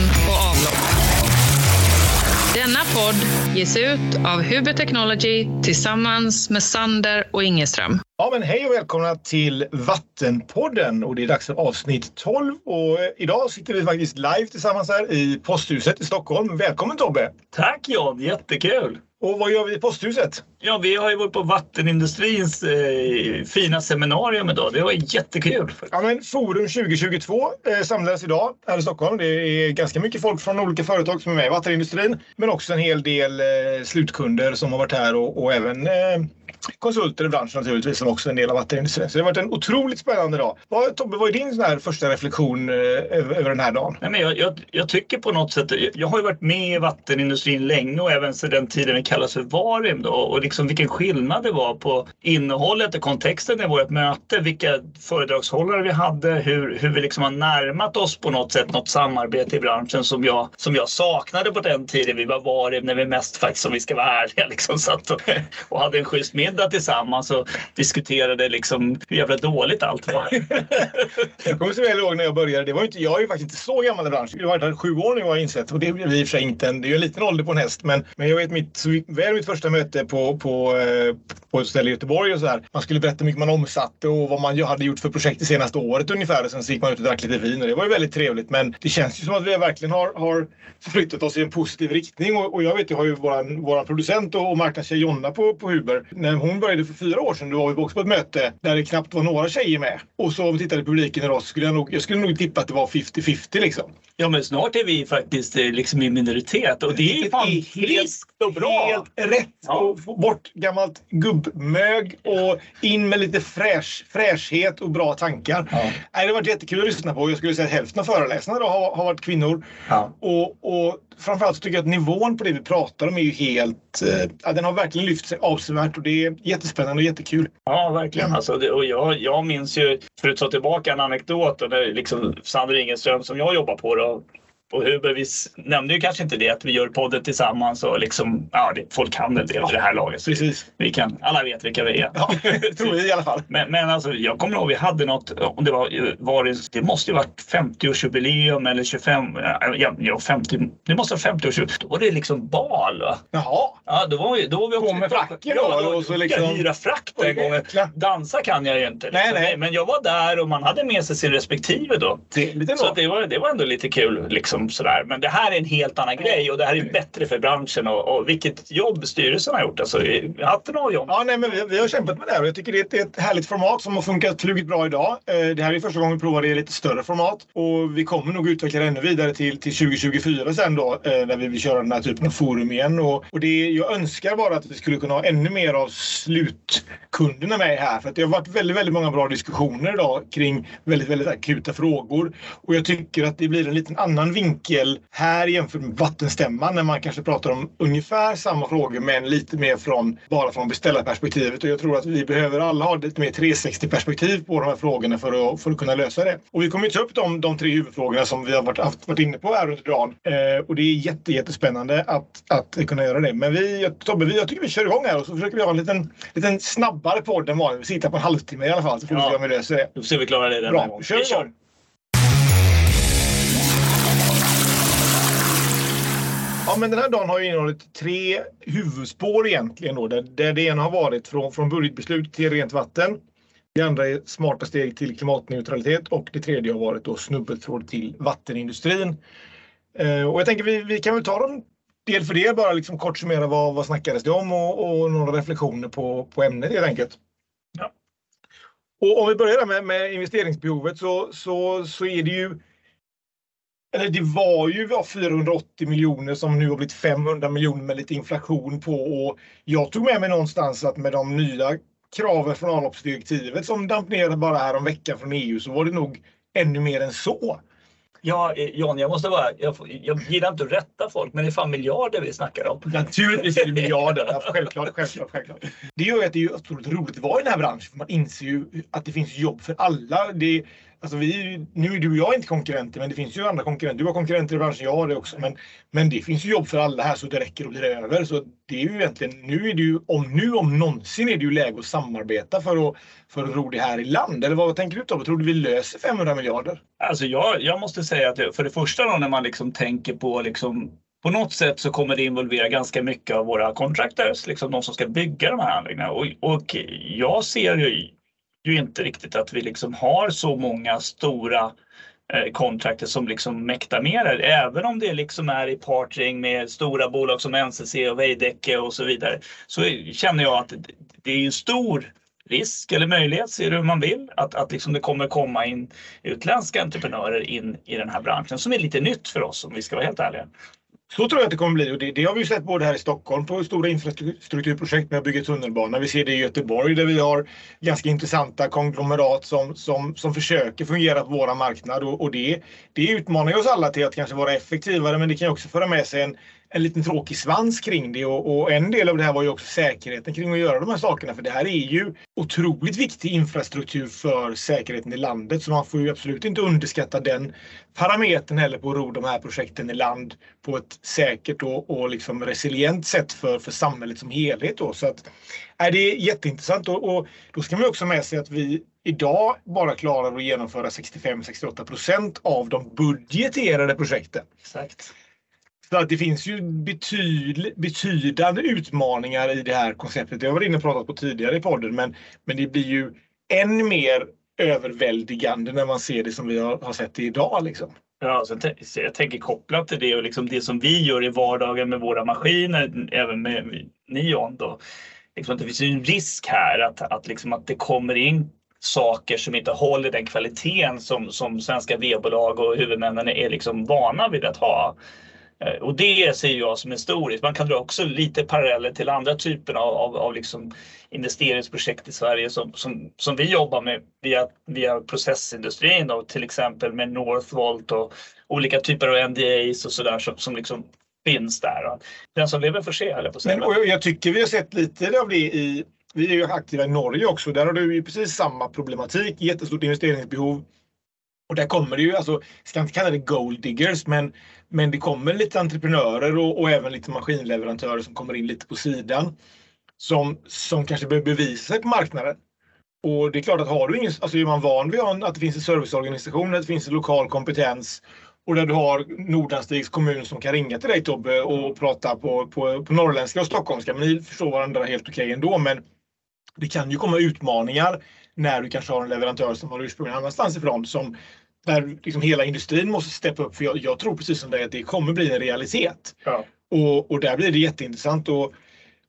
vatten och avlopp. Denna podd ges ut av Huber Technology tillsammans med Sander och Ingeström. Ja, men hej och välkomna till Vattenpodden och det är dags för avsnitt 12 och idag sitter vi faktiskt live tillsammans här i posthuset i Stockholm. Välkommen Tobbe! Tack John, jättekul! Och vad gör vi i posthuset? Ja, vi har ju varit på vattenindustrins eh, fina seminarium idag. Det var jättekul. Ja, men Forum 2022 eh, samlades idag här i Stockholm. Det är ganska mycket folk från olika företag som är med i vattenindustrin, men också en hel del eh, slutkunder som har varit här och, och även eh, konsulter i branschen naturligtvis som också är en del av vattenindustrin. Så det har varit en otroligt spännande dag. Vad, Tobbe, vad är din sån här första reflektion eh, över, över den här dagen? Nej, men jag, jag, jag, tycker på något sätt, jag har ju varit med i vattenindustrin länge och även sedan den tiden vi kallas för Varim då, och liksom vilken skillnad det var på innehållet och kontexten i vårt möte, vilka föredragshållare vi hade, hur, hur vi liksom har närmat oss på något sätt något samarbete i branschen som jag, som jag saknade på den tiden vi var Varim när vi mest faktiskt, om vi ska vara ärliga, liksom satt och, och hade en schysst middag tillsammans och diskuterade liksom hur jävla dåligt allt var. jag kommer så väl ihåg när jag började. Det var inte, jag är ju faktiskt inte så gammal i branschen. Jag har varit här sju år nu har jag insett. Och det är i och för sig inte en, det är en liten ålder på en häst. Men, men jag vet mitt, väl mitt första möte på, på, eh, på ett ställe i Göteborg och så här. Man skulle berätta hur mycket man omsatte och vad man hade gjort för projekt det senaste året ungefär. Och sen så gick man ut och drack lite vin och det var ju väldigt trevligt. Men det känns ju som att vi verkligen har, har förflyttat oss i en positiv riktning. Och, och jag vet, jag har ju våran, våran producent och, och marknadstjej Jonna på, på Huber. När hon började för fyra år sedan, då var vi också på ett möte där det knappt var några tjejer med. Och så om vi tittade i publiken idag så skulle jag nog, jag skulle nog tippa att det var 50-50 liksom. Ja men snart är vi faktiskt eh, liksom i minoritet och det är fan friskt och bra. Helt rätt! Ja. Och få bort gammalt gubbmög och in med lite fräsch, fräschhet och bra tankar. Ja. Nej, det har varit jättekul att lyssna på. Jag skulle säga att hälften av föreläsarna har, har varit kvinnor. Ja. Och, och framförallt så tycker jag att nivån på det vi pratar om är ju helt... Eh, den har verkligen lyft sig avsevärt och det är jättespännande och jättekul. Ja, verkligen. Alltså, det, och jag, jag minns ju, för att ta tillbaka en anekdot, och är liksom Sander Ingenström som jag jobbar på då, So på Huber, vi nämnde ju kanske inte det att vi gör podden tillsammans och liksom, ja, det, folk kan en del i det här laget. Precis. Vi kan, alla vet vilka vi är. Ja, tror vi i alla fall. Men, men alltså, jag kommer ihåg vi hade något, om det var, var det, det måste ju varit 50-årsjubileum eller 25, ja, ja 50, det måste vara 50-årsjubileum. Då var det liksom bal va? Jaha. Ja, då var vi, då var vi också... På med fracken ja, då? Och så liksom... hyra frack den gången. Dansa kan jag ju inte. Liksom. Nej, nej. Men jag var där och man hade med sig sin respektive då. Det, så det var, det var ändå lite kul liksom sådär här. Men det här är en helt annan grej och det här är bättre för branschen och, och vilket jobb styrelsen har gjort. Alltså, hatten av John. Ja, nej, men vi, vi, har kämpat med det här och jag tycker det är, ett, det är ett härligt format som har funkat flugit bra idag. Eh, det här är första gången vi provar det i lite större format och vi kommer nog utveckla det ännu vidare till, till 2024 sen då eh, när vi vill köra den här typen av forum igen. Och, och det, jag önskar bara att vi skulle kunna ha ännu mer av slutkunderna med här för att det har varit väldigt, väldigt många bra diskussioner idag kring väldigt, väldigt akuta frågor och jag tycker att det blir en liten annan vinkel här jämfört med vattenstämman när man kanske pratar om ungefär samma frågor men lite mer från bara från beställarperspektivet. Och jag tror att vi behöver alla ha lite mer 360-perspektiv på de här frågorna för att, för att kunna lösa det. Och vi kommer ju ta upp de, de tre huvudfrågorna som vi har varit, haft, varit inne på här under dagen. Eh, och det är jätte, jättespännande att, att kunna göra det. Men vi, Tobbe, vi, jag tycker vi kör igång här och så försöker vi ha en liten, liten snabbare podd än vanligt. Vi sitter på en halvtimme i alla fall så får vi se om vi löser det. Då får vi klara det den Bra, gången. Kör vi kör! Ja, men den här dagen har ju innehållit tre huvudspår egentligen. Då, där, där det ena har varit från, från budgetbeslut till rent vatten. Det andra är smarta steg till klimatneutralitet och det tredje har varit då snubbeltråd till vattenindustrin. Eh, och jag tänker vi, vi kan väl ta dem del för del, bara liksom kort summera vad, vad snackades det om och, och några reflektioner på, på ämnet helt enkelt. Ja. Och om vi börjar med, med investeringsbehovet så, så, så är det ju eller det var ju 480 miljoner som nu har blivit 500 miljoner med lite inflation på. Och jag tog med mig någonstans att med de nya kraven från avloppsdirektivet som damp ner bara här om veckan från EU så var det nog ännu mer än så. Ja, eh, John, jag måste bara, jag, jag gillar inte att rätta folk, men det är fan miljarder vi snackar om. Naturligtvis är det miljarder, ja, självklart, självklart, självklart. Det gör ju att det är otroligt roligt att vara i den här branschen, för man inser ju att det finns jobb för alla. Det, Alltså vi, nu är du och jag inte konkurrenter, men det finns ju andra konkurrenter. Du har konkurrenter i branschen, jag har det också. Men, men det finns ju jobb för alla här så det räcker och blir över. Så det är ju egentligen, nu är det ju, om nu om någonsin är det ju läge att samarbeta för att, för att ro det här i land. Eller vad tänker du Tobbe? Tror du vi löser 500 miljarder? Alltså jag, jag måste säga att för det första då när man liksom tänker på liksom på något sätt så kommer det involvera ganska mycket av våra contractors, liksom de som ska bygga de här anläggningarna. Och, och jag ser ju, ju inte riktigt att vi liksom har så många stora eh, kontrakter som liksom mäktar med det. Även om det liksom är i partring med stora bolag som NCC och Veidekke och så vidare. Så känner jag att det är en stor risk eller möjlighet, ser du hur man vill, att, att liksom det kommer komma in utländska entreprenörer in i den här branschen som är lite nytt för oss om vi ska vara helt ärliga. Så tror jag att det kommer bli och det, det har vi sett både här i Stockholm på stora infrastrukturprojekt med att bygga tunnelbana. Vi ser det i Göteborg där vi har ganska intressanta konglomerat som, som, som försöker fungera på våra marknad och, och det, det utmanar oss alla till att kanske vara effektivare men det kan också föra med sig en, en liten tråkig svans kring det och, och, en del av det här var ju också säkerheten kring att göra de här sakerna. För det här är ju otroligt viktig infrastruktur för säkerheten i landet så man får ju absolut inte underskatta den parametern heller på att ro de här projekten i land på ett säkert och, och liksom resilient sätt för, för samhället som helhet. Då. Så att, är det är jätteintressant och, och då ska man också med sig att vi idag bara klarar att genomföra 65-68 procent av de budgeterade projekten. Exakt. Så att det finns ju betyd, betydande utmaningar i det här konceptet. Jag varit inne och pratat på tidigare i podden, men, men det blir ju än mer överväldigande när man ser det som vi har, har sett det idag. Liksom. Ja, så jag tänker kopplat till det och liksom det som vi gör i vardagen med våra maskiner, även med Nion. Då, liksom det finns ju en risk här att, att, liksom att det kommer in saker som inte håller den kvaliteten som, som svenska V-bolag och huvudmännen är liksom vana vid att ha. Eh, och det ser jag som en stor risk. Man kan dra också lite paralleller till andra typer av, av, av liksom investeringsprojekt i Sverige som, som, som vi jobbar med via, via processindustrin, då, till exempel med Northvolt och olika typer av NDAs och sådär som, som liksom finns där. Den som lever får se, eller på Men, och Jag tycker vi har sett lite av det i vi är ju aktiva i Norge också. Där har du ju precis samma problematik. Jättestort investeringsbehov. Och där kommer det ju, alltså, jag ska inte kalla det gold diggers, men, men det kommer lite entreprenörer och, och även lite maskinleverantörer som kommer in lite på sidan. Som, som kanske behöver bevisa sig på marknaden. Och det är klart att har du ingen, alltså är man van vid att det finns en serviceorganisation, att det finns en lokal kompetens och där du har Nordanstigs kommun som kan ringa till dig Tobbe och prata på, på, på norrländska och stockholmska. Men ni förstår varandra helt okej okay ändå. Men det kan ju komma utmaningar när du kanske har en leverantör som har ursprung annanstans ifrån som där liksom hela industrin måste steppa upp. För jag, jag tror precis som dig att det kommer bli en realitet. Ja. Och, och där blir det jätteintressant. Och,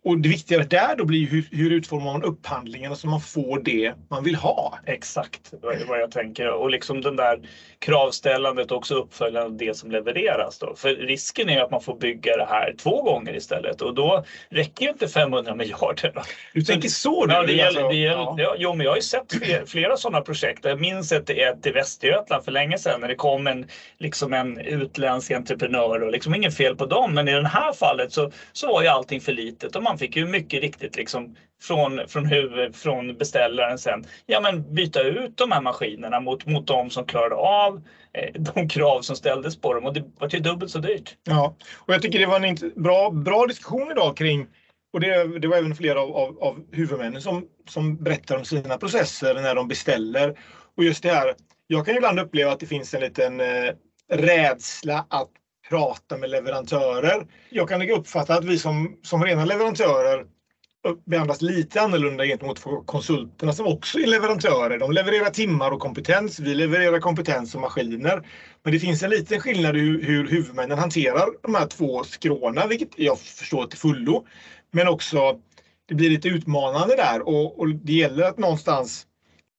och det viktiga där då blir hur, hur utformar man upphandlingarna så man får det man vill ha. Exakt vad jag tänker och liksom den där kravställandet och också uppföljande av det som levereras. Då. För risken är att man får bygga det här två gånger istället och då räcker ju inte 500 miljarder. Då. Du tänker så? Ja, det gäller, det gäller, alltså, ja. Jo, men jag har ju sett flera, flera sådana projekt. Jag minns ett, ett i Västergötland för länge sedan när det kom en, liksom en utländsk entreprenör och liksom inget fel på dem. Men i det här fallet så, så var ju allting för litet och man fick ju mycket riktigt liksom från, från, huvud, från beställaren sen ja, men byta ut de här maskinerna mot, mot de som klarade av eh, de krav som ställdes på dem och det var ju dubbelt så dyrt. Ja, och jag tycker det var en bra, bra diskussion idag kring och det, det var även flera av, av, av huvudmännen som, som berättar om sina processer när de beställer. Och just det här, jag kan ibland uppleva att det finns en liten eh, rädsla att prata med leverantörer. Jag kan uppfatta att vi som, som rena leverantörer behandlas lite annorlunda gentemot konsulterna som också är leverantörer. De levererar timmar och kompetens. Vi levererar kompetens och maskiner. Men det finns en liten skillnad i hur huvudmännen hanterar de här två skråna, vilket jag förstår till fullo. Men också det blir lite utmanande där och, och det gäller att någonstans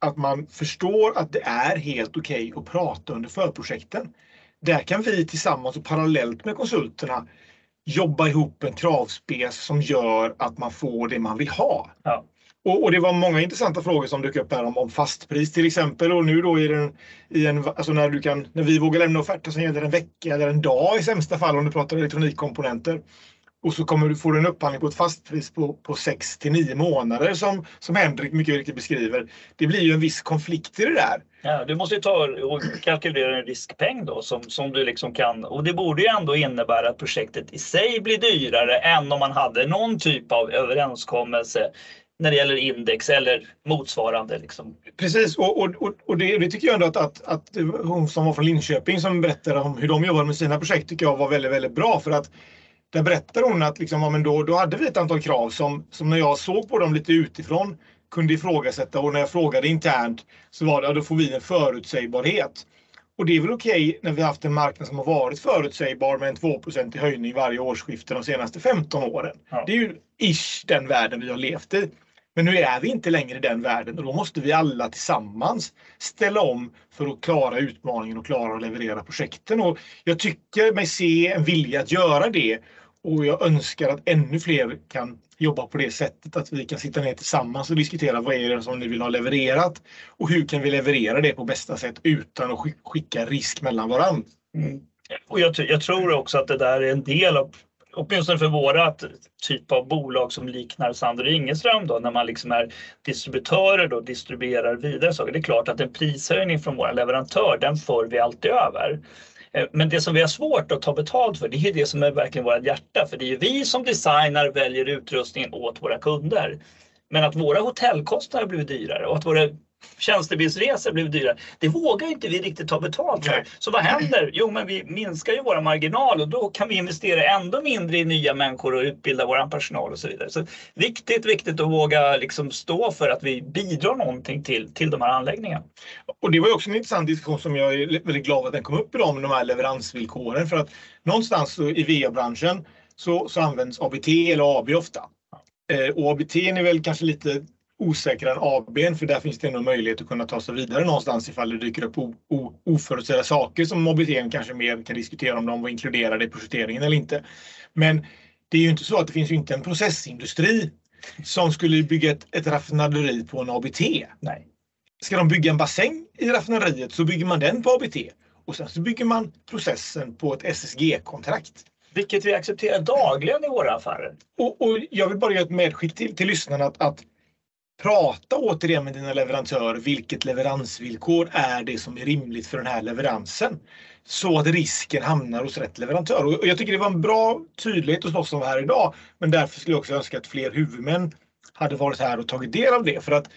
att man förstår att det är helt okej okay att prata under förprojekten. Där kan vi tillsammans och parallellt med konsulterna jobba ihop en kravspec som gör att man får det man vill ha. Ja. Och, och, det var många intressanta frågor som dök upp här om, om fastpris till exempel. Och nu då i, den, i en, alltså när, du kan, när vi vågar lämna offerter som gäller en vecka eller en dag i sämsta fall om du pratar elektronikkomponenter. Och så kommer du få en upphandling på ett fastpris på, på 6 till 9 månader som, som Henrik mycket riktigt beskriver. Det blir ju en viss konflikt i det där. Ja, du måste ju ta och kalkylera en riskpeng då som, som du liksom kan och det borde ju ändå innebära att projektet i sig blir dyrare än om man hade någon typ av överenskommelse när det gäller index eller motsvarande. Liksom. Precis, och, och, och, och det, det, tycker jag ändå att, att, att hon som var från Linköping som berättade om hur de jobbar med sina projekt tycker jag var väldigt, väldigt bra. För att där berättar hon att liksom, ja, men då, då hade vi ett antal krav som, som när jag såg på dem lite utifrån kunde ifrågasätta och när jag frågade internt så var det att då får vi en förutsägbarhet. Och det är väl okej okay när vi haft en marknad som har varit förutsägbar med en 2 i höjning varje årsskifte de senaste 15 åren. Ja. Det är ju ish den världen vi har levt i. Men nu är vi inte längre i den världen och då måste vi alla tillsammans ställa om för att klara utmaningen och klara att leverera projekten. Och jag tycker mig se en vilja att göra det och jag önskar att ännu fler kan jobba på det sättet att vi kan sitta ner tillsammans och diskutera vad är det som ni vill ha levererat och hur kan vi leverera det på bästa sätt utan att skicka risk mellan varandra. Mm. Och jag, jag, tror också att det där är en del av åtminstone för våra typ av bolag som liknar Sander och Ingeström då, när man liksom är distributörer då distribuerar vidare saker. Det är klart att en prishöjning från vår leverantör, den för vi alltid över. Eh, men det som vi har svårt att ta betalt för, det är det som är verkligen vårt hjärta. För det är ju vi som designar, väljer utrustningen åt våra kunder. Men att våra hotellkostnader har blivit dyrare och att våra tjänstebilsresor blev dyrare. Det vågar inte vi riktigt ta betalt för. Så vad händer? Jo, men vi minskar ju våra marginal och då kan vi investera ändå mindre i nya människor och utbilda vår personal och så vidare. Så viktigt, viktigt att våga liksom stå för att vi bidrar någonting till, till de här anläggningarna. Och det var ju också en intressant diskussion som jag är väldigt glad att den kom upp idag med de här leveransvillkoren. För att någonstans i VA-branschen så, så används ABT eller AB ofta. Eh, och ABT är väl kanske lite osäkrare ABn för där finns det nog möjlighet att kunna ta sig vidare någonstans ifall det dyker upp oförutsedda saker som mobiliteten kanske mer kan diskutera om de var inkluderade i projekteringen eller inte. Men det är ju inte så att det finns inte en processindustri som skulle bygga ett, ett raffinaderi på en ABT. Nej. Ska de bygga en bassäng i raffinaderiet så bygger man den på ABT och sen så bygger man processen på ett SSG-kontrakt. Vilket vi accepterar dagligen i våra affärer. Och, och jag vill bara göra ett medskick till, till lyssnarna att, att prata återigen med dina leverantörer. Vilket leveransvillkor är det som är rimligt för den här leveransen? Så att risken hamnar hos rätt leverantör. Och jag tycker det var en bra tydlighet hos oss som var här idag. Men därför skulle jag också önska att fler huvudmän hade varit här och tagit del av det. För att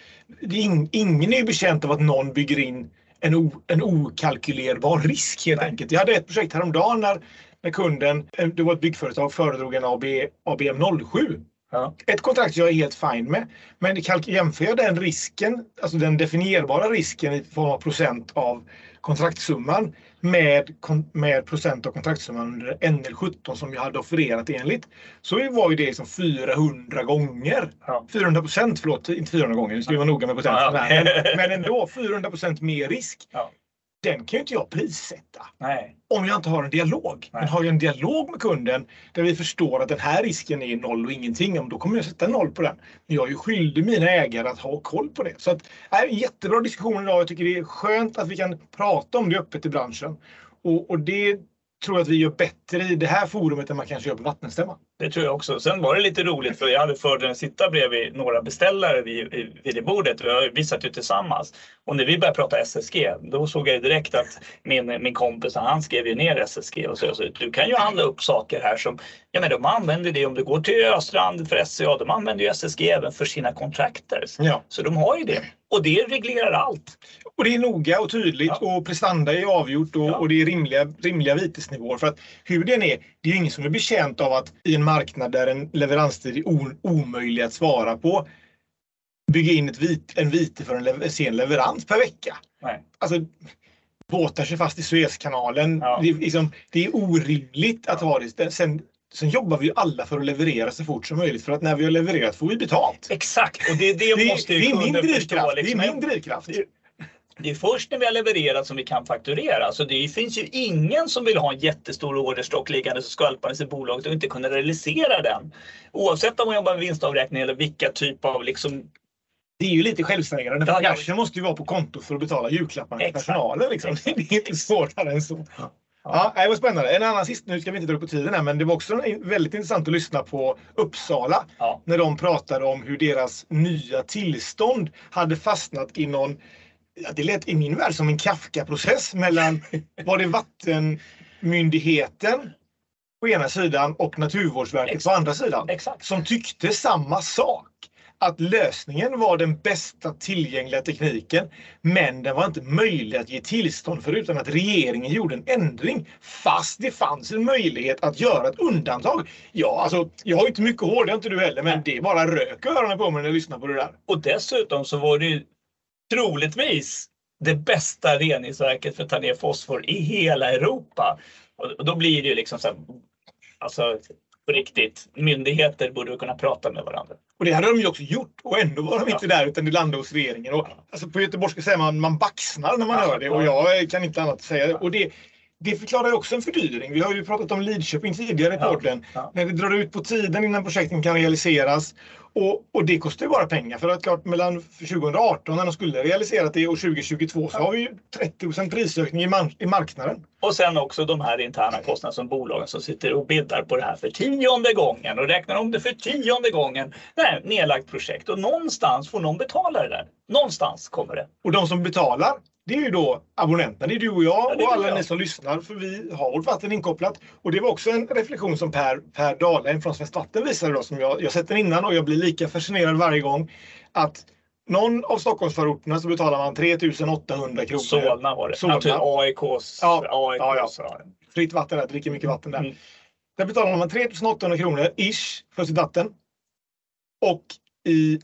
det är ingen är betjänt av att någon bygger in en, o, en okalkylerbar risk helt enkelt. Jag hade ett projekt häromdagen när, när kunden, eh, det var ett byggföretag, föredrog en AB, ABM 07 Ja. Ett kontrakt jag är helt fine med. Men jämför jag den risken, alltså den definierbara risken i form av procent av kontraktsumman med, med procent av kontraktsumman under NL17 som jag hade offererat enligt. Så var ju det liksom 400 gånger. Ja. 400 procent, förlåt, inte 400 gånger, nu ska vi vara noga med procent. Ja. Men, men ändå 400 procent mer risk. Den kan ju inte jag prissätta. Nej. Om jag inte har en dialog. Nej. Men har jag en dialog med kunden där vi förstår att den här risken är noll och ingenting, då kommer jag sätta noll på den. Men jag är ju skyldig mina ägare att ha koll på det. Så att, äh, en jättebra diskussion idag. Jag tycker det är skönt att vi kan prata om det öppet i branschen. Och, och det tror att vi gör bättre i det här forumet än man kanske gör på Vattenstämman. Det tror jag också. Sen var det lite roligt för jag hade fördelen att sitta bredvid några beställare vid, vid det bordet. Vi satt ju tillsammans. Och när vi började prata SSG, då såg jag direkt att min, min kompis, han skrev ju ner SSG och så, så du kan ju handla upp saker här som, ja men de använder det om du går till Östrand för SCA, de använder ju SSG även för sina contractors. Ja. Så de har ju det. Och det reglerar allt. Och det är noga och tydligt ja. och prestanda är avgjort och, ja. och det är rimliga, rimliga vitesnivåer. För att hur den är, det är ingen som är betjänt av att i en marknad där en leveranstid är omöjlig att svara på bygga in ett vit, en vite för en lever, sen leverans per vecka. Nej. Alltså, båtar sig fast i Suezkanalen. Ja. Det, är liksom, det är orimligt att ha det. Sen, sen jobbar vi alla för att leverera så fort som möjligt för att när vi har levererat får vi betalt. Exakt, och det, det, det måste ju det är min drivkraft. Liksom. Det är min drivkraft. Det är först när vi har levererat som vi kan fakturera. Så det finns ju ingen som vill ha en jättestor orderstock liggande så skvalpandes i bolaget och inte kunna realisera den. Oavsett om man jobbar med vinstavräkning eller vilka typ av liksom det är ju lite självständigare. Ja, Cashen måste ju vara på kontot för att betala julklapparna till personalen. Liksom. Det är inte svårare än så. Ja. Ja, det var spännande. En annan sist, nu ska vi inte dra på tiden här, men det var också väldigt intressant att lyssna på Uppsala ja. när de pratade om hur deras nya tillstånd hade fastnat i någon Ja, det lät i min värld som en Kafka-process mellan var det vattenmyndigheten på ena sidan och Naturvårdsverket Exakt. på andra sidan. Exakt. Som tyckte samma sak att lösningen var den bästa tillgängliga tekniken, men den var inte möjlig att ge tillstånd för utan att regeringen gjorde en ändring. Fast det fanns en möjlighet att göra ett undantag. Ja, alltså, jag har inte mycket hår, det har inte du heller, men det bara rök i öronen på mig när jag lyssnar på det där. Och dessutom så var det ju troligtvis det bästa reningsverket för att ta ner fosfor i hela Europa. Och då blir det ju liksom så här, alltså på riktigt, myndigheter borde kunna prata med varandra. Och det hade de ju också gjort och ändå var de inte där utan det landade hos regeringen. Och, alltså på göteborgska säger man man baxnar när man Ja, hör det och jag kan inte annat säga det. Och det. Det förklarar ju också en fördyring. Vi har ju pratat om Lidköping tidigare i Ja, podden. ja. När det drar ut på tiden innan projekten kan realiseras. Och, och det kostar ju bara pengar. För att klart mellan 2018 när de skulle realiserat det och 2022 så har vi ju 30 prisökning i, mar- i marknaden. Och sen också de här interna kostnaderna som bolagen som sitter och biddar på det här för tionde gången och räknar om det för tionde gången. Nej, nedlagt projekt och någonstans får någon betala det där. Någonstans kommer det. Och de som betalar, det är ju då abonnenterna. Det är du och jag Ja, och alla jag. ni som lyssnar. För vi har vårt vatten inkopplat. Och det var också en reflektion som Per, per Dahlheim från Svenskt Vatten visade då. Som jag, jag sett den innan och jag blir lika fascinerad varje gång. Att någon av Stockholmsförorterna så betalar man 3800 kronor. Solna var det. Solna. Natur AIKs. Ja, AIKs ja, ja. Fritt vatten där, dricker mycket vatten där. Mm. Där betalar man 3800 kronor ish för sitt vatten. Och i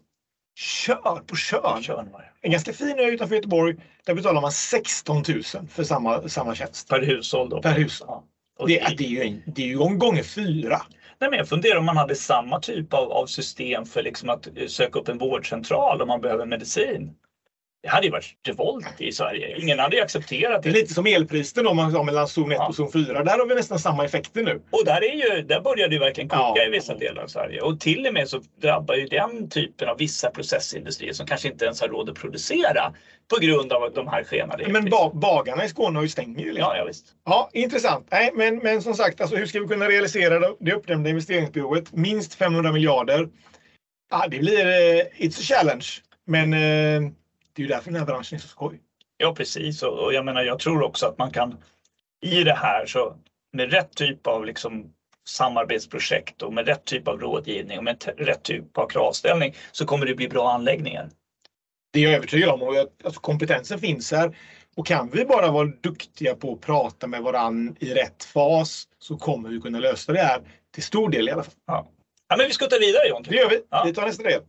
på Tjörn, Tjörn var det. En ganska fin ö utanför Göteborg, där betalar man 16 000 för samma, samma tjänst. Per hushåll då. Per hushåll. Ja. Det, är- det är ju en, det är ju en gånger fyra. Nej, men jag funderar om man hade samma typ av, av system för liksom att eh, söka upp en vårdcentral om man behöver medicin. Det hade ju varit revolt i Sverige. Ingen hade ju accepterat Det är det. lite som elpriset då man har mellan zon 1 Ja. och zon 4. Där har vi nästan samma effekter nu. Och där, är ju, där börjar det verkligen koka Ja. i vissa delar av Sverige. Och till och med så drabbar ju den typen av vissa processindustrier som kanske inte ens har råd att producera på grund av de här skenande Men elpriserna. ba, bagarna i Skåne har ju stängt ju. Liksom. Ja, ja, visst. Ja, intressant. Nej, men, men som sagt, alltså, hur ska vi kunna realisera det, uppnämnda investeringsbehovet? Minst 500 miljarder. Ja, det blir eh, it's a challenge. Men eh, det är ju därför den här branschen är så skoj. Ja, precis. Och, och jag menar, jag tror också att man kan i det här så med rätt typ av liksom samarbetsprojekt och med rätt typ av rådgivning och med rätt typ av kravställning så kommer det bli bra anläggningar. Det är jag övertygad om. Och alltså, kompetensen finns här. Och kan vi bara vara duktiga på att prata med varann i rätt fas så kommer vi kunna lösa det här till stor del i alla fall. Ja, ja men vi ska ta vidare John. Det gör vi. Ja. Vi tar nästa del.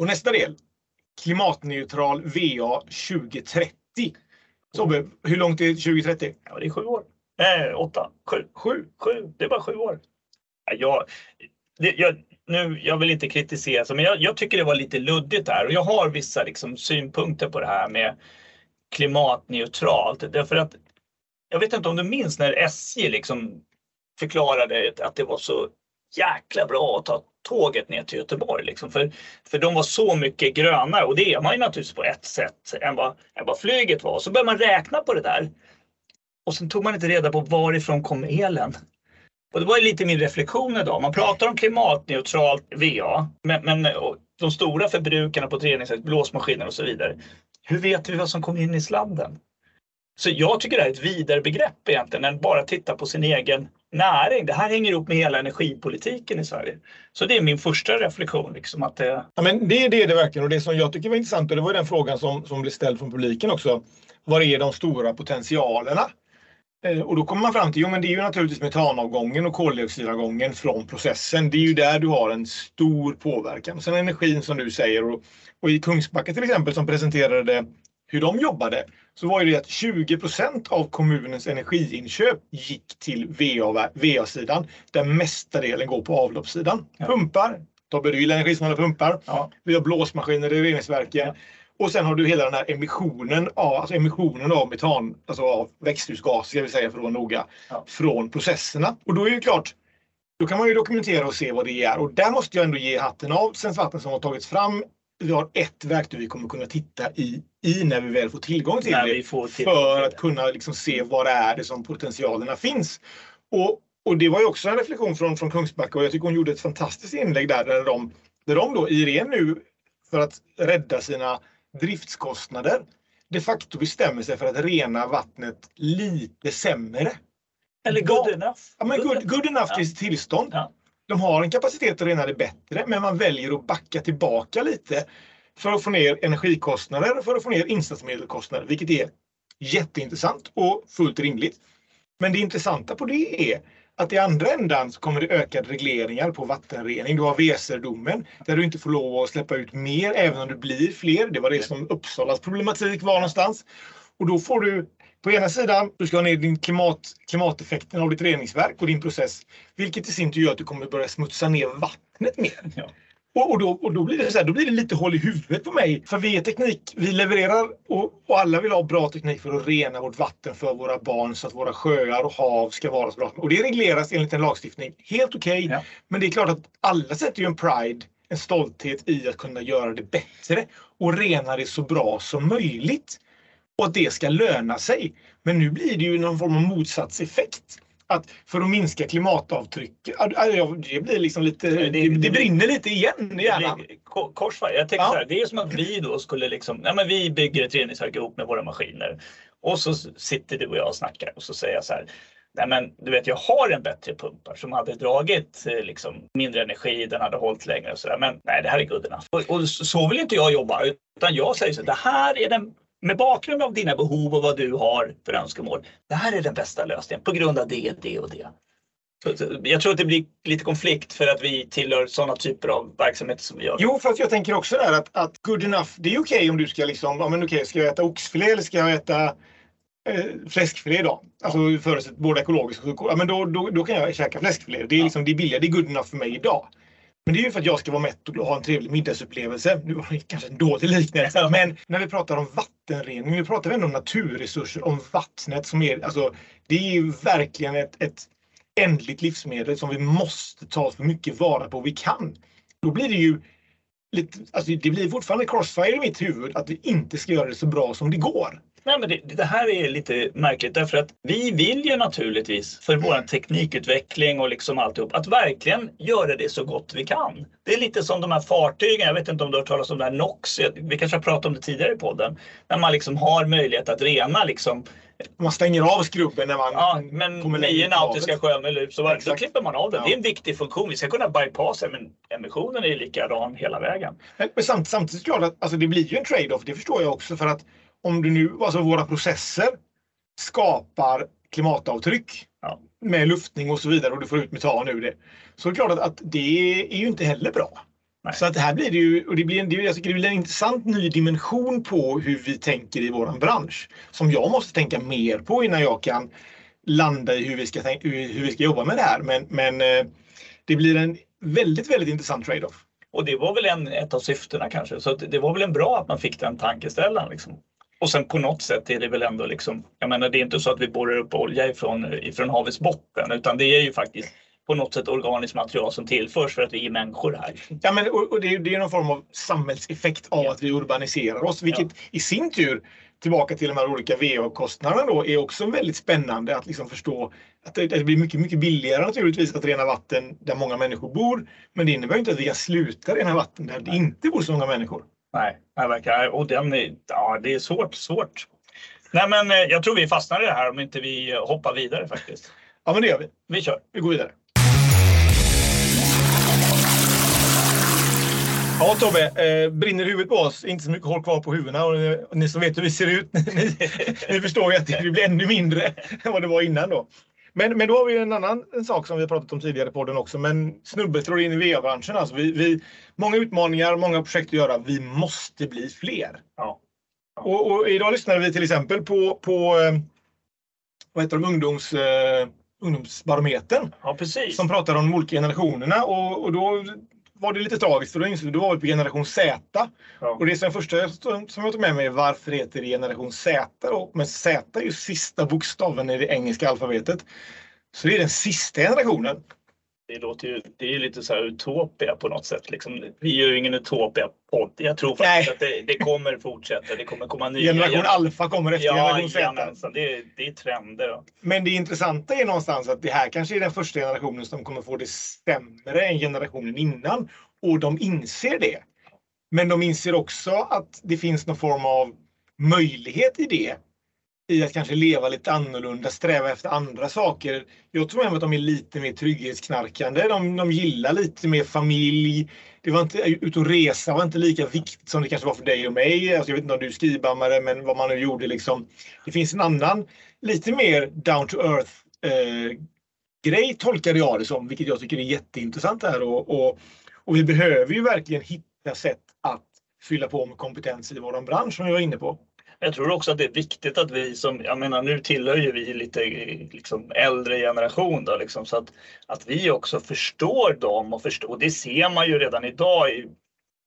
Och nästa del. Klimatneutral VA 2030. Tobbe, hur långt är 2030? Ja, det är sju år. Nej, åtta, sju, Sju. sju. Det är bara sju år. Jag, det, jag, nu, jag vill inte kritisera, men jag, jag tycker det var lite luddigt där och jag har vissa liksom, synpunkter på det här med klimatneutralt. Därför att jag vet inte om du minns när SJ liksom förklarade att det var så jäkla bra att ta tåget ner till Göteborg. Liksom. För, för de var så mycket grönare och det är man ju naturligtvis på ett sätt än vad, än vad flyget var. Så började man räkna på det där. Och sen tog man inte reda på varifrån kom elen. Och det var lite min reflektion idag. Man pratar om klimatneutralt VA, men, men de stora förbrukarna på ett reningsverk, blåsmaskiner och så vidare. Hur vet vi vad som kom in i sladden? Så jag tycker det här är ett vidare begrepp egentligen än bara titta på sin egen näring. Det här hänger ihop med hela energipolitiken i Sverige. Så det är min första reflektion. Liksom, att det, Ja, men det är det, verkligen. Och det som jag tycker var intressant, och det var den frågan som, som blev ställd från publiken också. Var är de stora potentialerna? Eh, och då kommer man fram till, jo men det är ju naturligtvis metanavgången och koldioxidavgången från processen. Det är ju där du har en stor påverkan. Sen energin som du säger. Och, och i Kungsbacka till exempel som presenterade hur de jobbade så var det att 20% av kommunens energiinköp gick till VA- VA-sidan där mesta delen går på avloppssidan. Ja. Pumpar, Tobbe du gillar energisnåla pumpar. ja, Vi har blåsmaskiner i reningsverken. Ja. Och sen har du hela den här emissionen av, alltså emissionen av metan, alltså av växthusgas ska vi säga för att vara noga, Ja. från processerna. Och då är det klart, då kan man ju dokumentera och se vad det är. Och där måste jag ändå ge hatten av Svenskt Vatten som har tagits fram. Vi har ett verktyg vi kommer kunna titta i, i när vi väl får tillgång till när det. tillgång För till att det. kunna liksom se var det är det som potentialerna finns. Och, och det var ju också en reflektion från, från Kungsbacka och jag tycker hon gjorde ett fantastiskt inlägg där, där de, där de då, Irene nu, för att rädda sina driftskostnader, de facto bestämmer sig för att rena vattnet lite sämre. Eller good enough. Ja, men good, good enough Ja. till tillstånd. Ja. De har en kapacitet att rena det bättre, men man väljer att backa tillbaka lite för att få ner energikostnader och för att få ner insatsmedelkostnader, vilket är jätteintressant och fullt rimligt. Men det intressanta på det är att i andra ändan så kommer det ökade regleringar på vattenrening. Du har Weserdomen där du inte får lov att släppa ut mer även om det blir fler. Det var det som Uppsalas problematik var någonstans. Och då får du på ena sidan, du ska ha ner din klimat, klimateffekten av ditt reningsverk och din process. Vilket i sin tur gör att du kommer börja smutsa ner vattnet mer. Ja. Och, och, då, och då, blir det så här, då blir det lite håll i huvudet på mig. För vi är teknik, vi levererar och, och alla vill ha bra teknik för att rena vårt vatten för våra barn så att våra sjöar och hav ska vara så bra. Och det regleras enligt en lagstiftning. Helt okej. Ja. Men det är klart att alla sätter ju en pride, en stolthet i att kunna göra det bättre och rena det så bra som möjligt. Och att det ska löna sig. Men nu blir det ju någon form av motsatseffekt. Att för att minska klimatavtrycket, ja, det blir liksom lite, det- det, det, brinner lite igen i hjärnan. Korsfärg. Jag tänker Ja. så här, det är som att vi då skulle liksom, nej men vi bygger ett reningsverk ihop med våra maskiner. Och så sitter du och jag och snackar och så säger jag så här, nej men du vet jag har en bättre pumpar som hade dragit eh, liksom mindre energi, den hade hållit längre och sådär. Men nej, det här är good enough. Och, och så vill inte jag jobba, utan jag säger så det här är den med bakgrund av dina behov och vad du har för önskemål. Det här är den bästa lösningen på grund av det, det och det. Jag tror att det blir lite konflikt för att vi tillhör sådana typer av verksamheter som vi gör. Jo, för att jag tänker också där att, att good enough, det är okej om du ska liksom, ja men okej, ska jag äta oxfilé eller ska jag äta eh, fläskfilé då? Alltså förutsatt både ekologiskt och sjukvård. Ja, men då, då, då kan jag käka fläskfilé. Det är liksom, det är billigare, det är good enough för mig idag. Men det är ju för att jag ska vara mätt och ha en trevlig middagsupplevelse. Nu var det kanske en dålig liknelse, men när vi pratar om vattenrening, nu pratar vi ändå om naturresurser, om vattnet som är, alltså det är ju verkligen ett, ett ändligt livsmedel som vi måste ta så mycket vara på vi kan. Då blir det ju lite, alltså det blir fortfarande crossfire i mitt huvud att vi inte ska göra det så bra som det går. Nej, men det, det här är lite märkligt därför att vi vill ju naturligtvis för vår teknikutveckling och liksom alltihop att verkligen göra det så gott vi kan. Det är lite som de här fartygen, jag vet inte om du har hört talas om det här NOx, vi kanske har pratat om det tidigare i podden, när man liksom har möjlighet att rena liksom, Man stänger av skrubben när man ja men kommer längre i nautiska sjömil ut så var- då klipper man av den. Ja. Det är en viktig funktion, vi ska kunna bypassa men emissionen är ju likadan hela vägen. Men men samt, samtidigt är det klart att alltså det blir ju en trade-off, det förstår jag också. För att om du nu, alltså våra processer skapar klimatavtryck Ja. med luftning och så vidare och du får ut metan ur det. Så det är klart att, att det är ju inte heller bra. Nej. Så att det här blir det ju, och det blir, en- det, jag tycker det blir en intressant ny dimension på hur vi tänker i våran bransch. Som jag måste tänka mer på innan jag kan landa i hur vi ska, tänk, hur, vi ska jobba med det här. Men, men eh, det blir en väldigt, väldigt intressant trade-off. Och det var väl en, ett av syftena kanske. Så det var väl en bra att man fick den tankeställaren. Liksom. Och sen på något sätt är det väl ändå liksom, jag menar det är inte så att vi borrar upp olja ifrån, ifrån havets botten utan det är ju faktiskt på något sätt organiskt material som tillförs för att vi är människor här. Ja, men, och, och det, är, det är någon form av samhällseffekt av Ja. att vi urbaniserar oss, vilket i sin tur tillbaka till de här olika VA-kostnaderna då är också väldigt spännande att liksom förstå att det, det blir mycket, mycket billigare naturligtvis att rena vatten där många människor bor. Men det innebär inte att vi kan sluta rena vatten där det inte bor så många människor. Nej, nej verkar, och den är, ja, det är svårt, svårt. Nej men eh, jag tror vi fastnar i det här om inte vi eh, hoppar vidare faktiskt. Ja, men det gör vi. Vi kör. Vi går vidare. Ja Tobbe, eh, brinner huvudet på oss? Inte så mycket hår kvar på huvudena och, eh, och ni som vet hur vi ser ut, ni, ni förstår ju att det blir ännu mindre än vad det var innan då. Men, men då har vi en annan en sak som vi har pratat om tidigare i podden också. Men snubbe slår in i VA-branschen. Alltså vi, vi, många utmaningar, många projekt att göra. Vi måste bli fler. Ja. Och, och idag lyssnade vi till exempel på, på eh, vad heter de, ungdoms, eh, ungdomsbarometern Ja precis. som pratade om de olika generationerna och, och då var det lite tragiskt för då insåg då var vi på generation Z. Ja. Och det som första som jag tog med mig är varför heter det generation Z då? Men Z är ju sista bokstaven i det engelska alfabetet. Så det är den sista generationen. Det låter ju, det är ju lite så här utopia på något sätt. Liksom. Vi är ju ingen utopia-podd. Jag tror faktiskt Nej. att det, det kommer fortsätta. Det kommer komma nya. Generation alfa kommer efter Ja, generation Z. jajamensan. det, är- det är trender. Men det intressanta är någonstans att det här kanske är den första generationen som kommer få det sämre än generationen innan. Och de inser det. Men de inser också att det finns någon form av möjlighet i det i att kanske leva lite annorlunda, sträva efter andra saker. Jag tror även att de är lite mer trygghetsknarkande. De, de gillar lite mer familj. Det var inte, ut och resa var inte lika viktigt som det kanske var för dig och mig. Alltså jag vet inte om du är skrivbammare, men vad man nu gjorde liksom. Det finns en annan, lite mer down to earth eh, grej tolkade jag det som, vilket jag tycker är jätteintressant här. Och, och, och vi behöver ju verkligen hitta sätt att fylla på med kompetens i vår bransch som vi var inne på. Jag tror också att det är viktigt att vi som, jag menar nu tillhör ju vi lite liksom äldre generation då liksom, så att, att vi också förstår dem och förstår, det ser man ju redan idag i,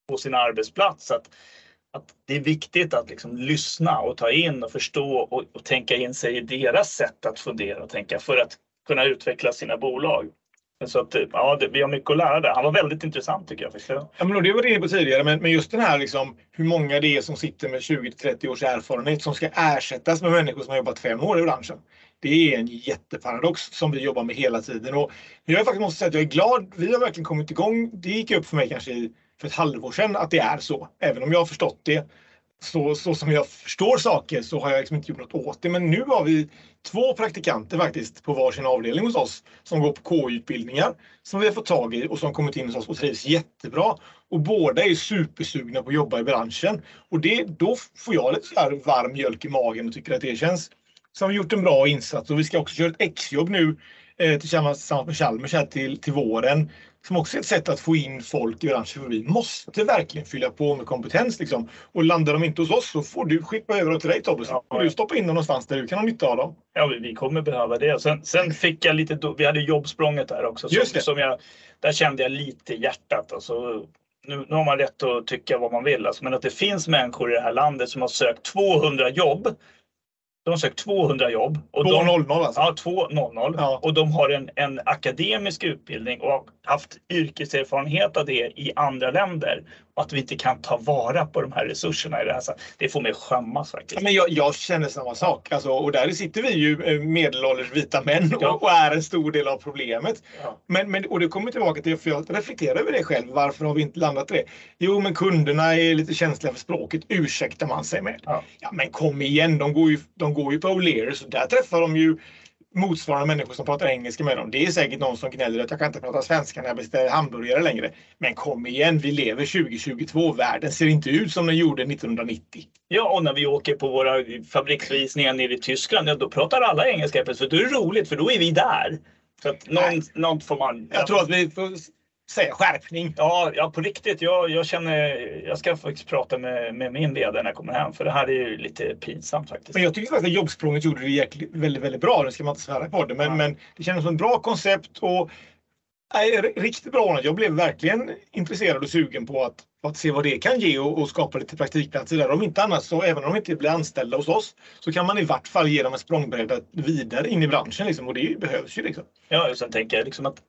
på sin arbetsplats att, att det är viktigt att liksom lyssna och ta in och förstå och, och tänka in sig i deras sätt att fundera och tänka för att kunna utveckla sina bolag. Så att, typ, ja, det, vi har mycket att lära där. Han var väldigt intressant tycker jag. Ja, men det var det inne på tidigare, men, men just den här liksom, hur många det är som sitter med 20-30 års erfarenhet som ska ersättas med människor som har jobbat fem år i branschen. Det är en jätteparadox som vi jobbar med hela tiden. Och jag faktiskt måste säga att jag är glad. Vi har verkligen kommit igång. Det gick upp för mig kanske för ett halvår sedan att det är så. Även om jag har förstått det så, så som jag förstår saker så har jag liksom inte gjort något åt det. Men nu har vi två praktikanter faktiskt på varsin avdelning hos oss som går på KY-utbildningar som vi har fått tag i och som kommit in hos oss och trivs jättebra. Och båda är supersugna på att jobba i branschen. Och det, då får jag lite så här varm mjölk i magen och tycker att det känns som vi gjort en bra insats. Och vi ska också köra ett exjobb nu eh, tillsammans med Chalmers här till, till våren som också är ett sätt att få in folk i branschen. För vi måste verkligen fylla på med kompetens. Liksom. Och landar de inte hos oss så får du skicka över dem till dig Tobbe. Så får du stoppa in dem någonstans där du kan ha nytta av dem. Ja, vi kommer behöva det. Sen, sen fick jag lite, vi hade jobbsprånget där också. Som, Just det. Som jag, där kände jag lite hjärtat. Alltså, nu, nu har man rätt att tycka vad man vill, alltså, men att det finns människor i det här landet som har sökt 200 jobb de har sökt 200 jobb. 200 alltså? Ja, 200. Ja. Och de har en, en akademisk utbildning och haft yrkeserfarenhet av det i andra länder. Och att vi inte kan ta vara på de här resurserna i det här. Det får mig skämmas faktiskt. Ja, men jag, jag, känner samma sak. Alltså, och där sitter vi ju eh, medelålders vita män ja. och, och, är en stor del av problemet. Ja. Men, men, och det kommer tillbaka till, för jag reflekterar över det själv. Varför har vi inte landat i det? Jo, men kunderna är lite känsliga för språket, ursäktar man sig med. Ja, ja men kom igen, de går ju, de går ju på O'Learys och där träffar de ju motsvarande människor som pratar engelska med dem. Det är säkert någon som gnäller att jag kan inte prata svenska när jag beställer hamburgare längre. Men kom igen, vi lever 2022. Världen ser inte ut som den gjorde 1990. Ja, och när vi åker på våra fabriksvisningar nere i Tyskland, ja, då pratar alla engelska plötsligt. Då är det roligt för då är vi där. Så att någon, någon får man... Jag tror att vi får säga skärpning. Ja, ja på riktigt. Jag, jag känner, jag ska faktiskt prata med, med min VD när jag kommer hem för det här är ju lite pinsamt faktiskt. Men jag tycker faktiskt att jobbsprånget gjorde det väldigt, väldigt bra. Nu ska man inte svära på det, men, ja. men det kändes som ett bra koncept och nej, riktigt bra ordnat. Jag blev verkligen intresserad och sugen på att, att se vad det kan ge och, och, skapa lite praktikplatser där. Om inte annat så, även om de inte blir anställda hos oss, så kan man i vart fall ge dem en språngbräda vidare in i branschen liksom, och det behövs ju. Liksom. Ja, och sen tänker jag liksom att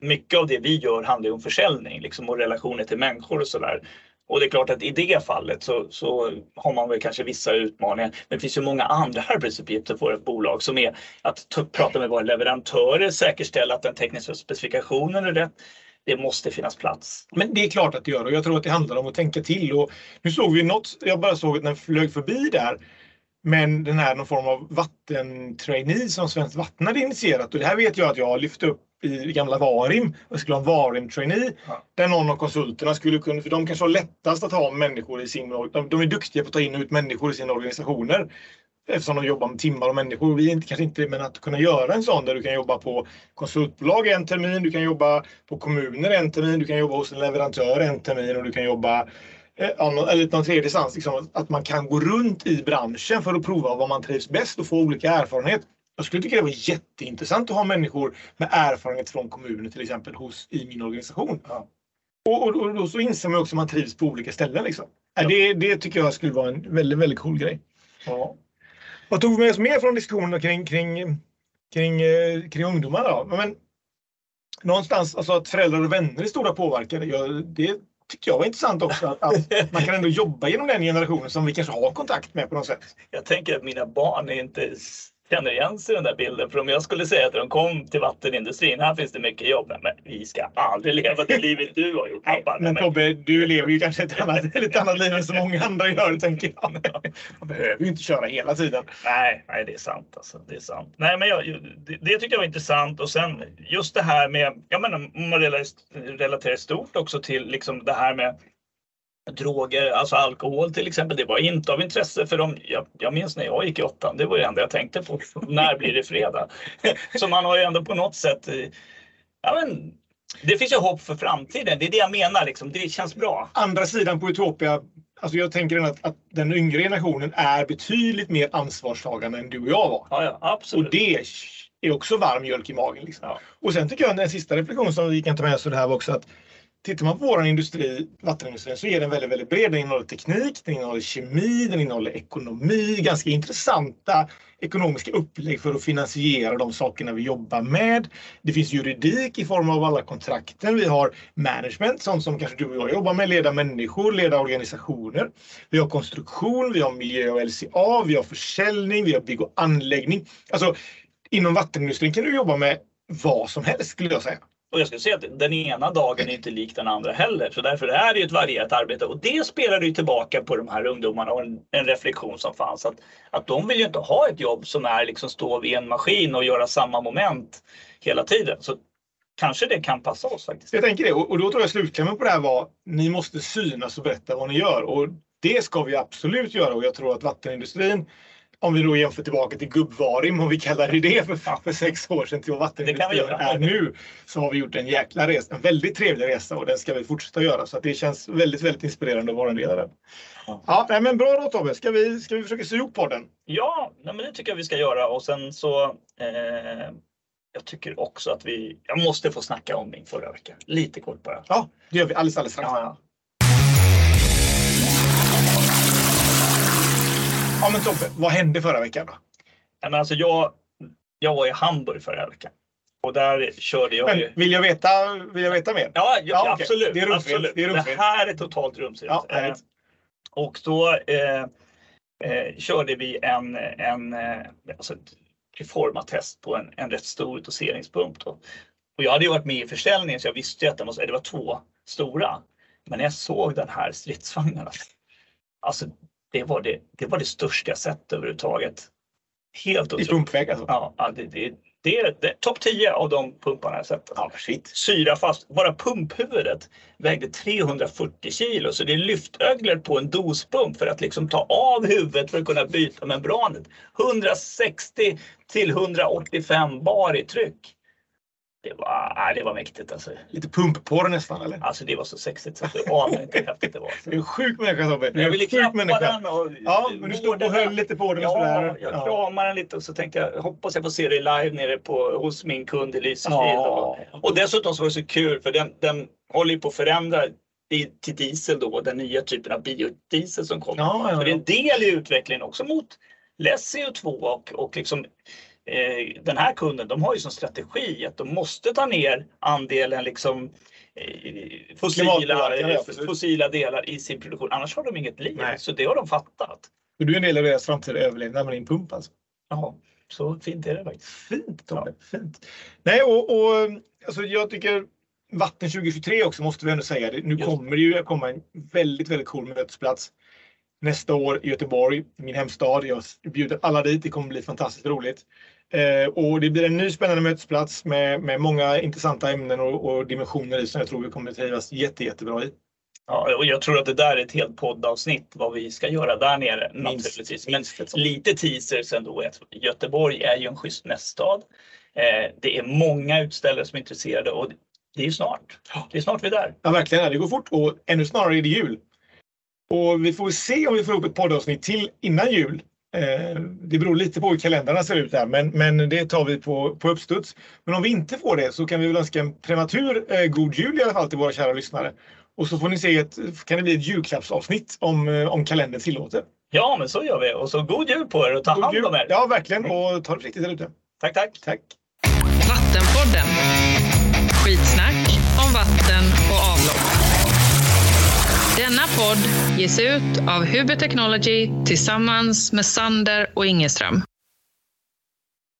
mycket av det vi gör handlar om försäljning liksom, och relationer till människor och sådär. Och det är klart att i det fallet så, så har man väl kanske vissa utmaningar. Men det finns ju många andra arbetsuppgifter för ett bolag som är att prata med våra leverantörer, säkerställa att den tekniska specifikationen är rätt. Det måste finnas plats. Men det är klart att det gör och jag tror att det handlar om att tänka till. Och nu såg vi något, jag bara såg att den flög förbi där men den här någon form av vattentrainee som Svenskt Vatten hade initierat och det här vet jag att jag har lyft upp i gamla Varim. Jag skulle ha en Varim-trainee. Ja. Där någon av konsulterna skulle kunna, för de kanske har lättast att ha människor i sin, de, de är duktiga på att ta in och ut människor i sina organisationer. Eftersom de jobbar med timmar och människor. Vi är inte, kanske inte men att kunna göra en sån där du kan jobba på konsultbolag en termin, du kan jobba på kommuner en termin, du kan jobba hos en leverantör en termin och du kan jobba eh, eller någon tredje instans. Liksom, att man kan gå runt i branschen för att prova vad man trivs bäst och få olika erfarenhet. Jag skulle tycka det var jätteintressant att ha människor med erfarenhet från kommunen till exempel hos, i min organisation. Ja. Och, och, och, och, så inser man också att man trivs på olika ställen. Liksom. Ja. Det, det tycker jag skulle vara en väldigt, väldigt cool grej. Ja. Vad tog vi med oss mer från diskussionen kring, kring, kring, eh, kring ungdomar? Då? Men, någonstans, alltså att föräldrar och vänner är stora påverkare. Ja, det tyckte jag var intressant också. Att, att, man kan ändå jobba genom den generationen som vi kanske har kontakt med på något sätt. Jag tänker att mina barn är inte känner igen sig i den där bilden. För om jag skulle säga att de kom till vattenindustrin, här finns det mycket jobb. Men vi ska aldrig leva det livet du har gjort pappa. Men Tobbe, du lever ju kanske ett annat, ett annat liv än så många andra gör, tänker jag. Man behöver ju inte köra hela tiden. Nej, nej det är sant. Alltså. Det är sant. Nej, men jag, det, det tycker jag var intressant. Och sen just det här med, jag menar, om man relaterar stort också till liksom det här med droger, alltså alkohol till exempel, det var inte av intresse för dem. Jag, jag minns när jag gick i åttan, det var det enda jag tänkte på. när blir det fredag? Så man har ju ändå på något sätt, eh, ja men, det finns ju hopp för framtiden. Det är det jag menar, liksom. det känns bra. Andra sidan på Utopia, alltså jag tänker att, att den yngre generationen är betydligt mer ansvarstagande än du och jag var. Ja, ja, absolut. Och det är också varm mjölk i magen. Liksom. Ja. Och sen tycker jag den sista reflektionen som vi kan ta med oss det här var också att Tittar man på vår industri, vattenindustrin, så är den väldigt, väldigt bred. Den innehåller teknik, den innehåller kemi, den innehåller ekonomi, ganska intressanta ekonomiska upplägg för att finansiera de sakerna vi jobbar med. Det finns juridik i form av alla kontrakten. Vi har management, sånt som kanske du och jag jobbar med, leda människor, leda organisationer. Vi har konstruktion, vi har miljö och LCA, vi har försäljning, vi har bygg och anläggning. Alltså, inom vattenindustrin kan du jobba med vad som helst skulle jag säga. Och jag skulle säga att den ena dagen är inte lik den andra heller. Så därför är det ett varierat arbete. Och det spelar ju tillbaka på de här ungdomarna och en, en, reflektion som fanns. Att, att de vill ju inte ha ett jobb som är liksom stå vid en maskin och göra samma moment hela tiden. Så kanske det kan passa oss faktiskt. Jag tänker det. Och, och då tror jag slutklämmen på det här var ni måste synas och berätta vad ni gör. Och det ska vi absolut göra. Och jag tror att vattenindustrin om vi då jämför tillbaka till gubbvarim, om vi kallar det det för, för sex år sedan till vad vattenindustrin är nu, så har vi gjort en jäkla resa, en väldigt trevlig resa och den ska vi fortsätta göra. Så det känns väldigt, väldigt inspirerande att vara en del av den. Ja, nej, men bra då Tobbe, ska vi, ska vi försöka sy ihop podden? Ja, nej, men det tycker jag vi ska göra och sen så eh, jag tycker också att vi, jag måste få snacka om min förra vecka. Lite kort bara. Ja, det gör vi alldeles, alldeles strax. Ja, ja. Ja men Tobbe, vad hände förra veckan då? men alltså jag, jag var i Hamburg förra veckan. Och där körde jag men, Vill jag veta, vill jag veta mer? Ja, ja, ja absolut. Okay. Det, är absolut. Det, är det här är totalt rumsligt. Ja, eh, och då eh, eh, körde vi en, en eh, alltså ett reformatest på en, en rätt stor doseringspump. Då. Och jag hade ju varit med i försäljningen så jag visste ju att det, måste, det var två stora. Men när jag såg den här stridsvagnen, alltså det var det, det var det största jag sett överhuvudtaget. Helt otroligt. I pumpväg alltså? Ja, det, det, det är, är topp 10 av de pumparna jag sett. Ja, shit. Syra fast. Bara pumphuvudet vägde 340 kilo så det är lyftöglor på en dospump för att liksom ta av huvudet för att kunna byta membranet. 160 till 185 bar i tryck. Det var, det var mäktigt alltså. Lite pumpporr nästan eller? Alltså det var så sexigt så att du anar inte hur häftigt det var. Du är en sjuk människa Tobbe. Jag ville klappa den och... Ja, men du stod och höll lite på den ja, sådär. jag ja. kramade den lite och så tänkte jag hoppas jag får se dig live nere på, hos min kund i Lysekil. Ja. Och, och dessutom så var det så kul för den, den håller ju på att förändra till diesel då, den nya typen av biodiesel som kommer. Ja, ja, Så det är en del i utvecklingen också mot less CO2 och, och liksom den här kunden, de har ju som strategi att de måste ta ner andelen liksom eh, fossila, fossila delar i sin produktion. Annars har de inget liv. Nej. Så det har de fattat. Och du är en del av deras framtida överlevnad med din pump alltså? Ja, så fint är det faktiskt. Fint Tobbe, ja. fint. Nej, och, och alltså jag tycker Vatten 2023 också måste vi ändå säga. Nu kommer det ju komma en väldigt, väldigt cool mötesplats nästa år i Göteborg, min hemstad. Jag bjuder alla dit. Det kommer bli fantastiskt roligt. Eh, och det blir en ny spännande mötesplats med, med många intressanta ämnen och, och dimensioner i som jag tror vi kommer trivas jätte, jättebra i. Ja, och jag tror att det där är ett helt poddavsnitt vad vi ska göra där nere minst, naturligtvis. Men minst lite teasers ändå. Göteborg är ju en schysst mässstad. Eh, det är många utställare som är intresserade och det är snart. Det är snart vi är där. Ja, verkligen. Det går fort och ännu snarare är det jul. Och vi får se om vi får ihop ett poddavsnitt till innan jul. Eh, det beror lite på hur kalendrarna ser ut här, men, men det tar vi på, på uppstuds. Men om vi inte får det så kan vi väl önska en prematur eh, god jul i alla fall till våra kära lyssnare. Och så får ni se, ett, kan det bli ett julklappsavsnitt om, eh, om kalendern tillåter. Ja, men så gör vi. Och så god jul på er och ta god hand jul. om er. Ja, verkligen. Och ta det försiktigt där ute. Tack, tack. Tack. Vattenpodden. Skitsnack om vatten och avlopp. Denna podd ges ut av Huber Technology tillsammans med Sander och Ingeström.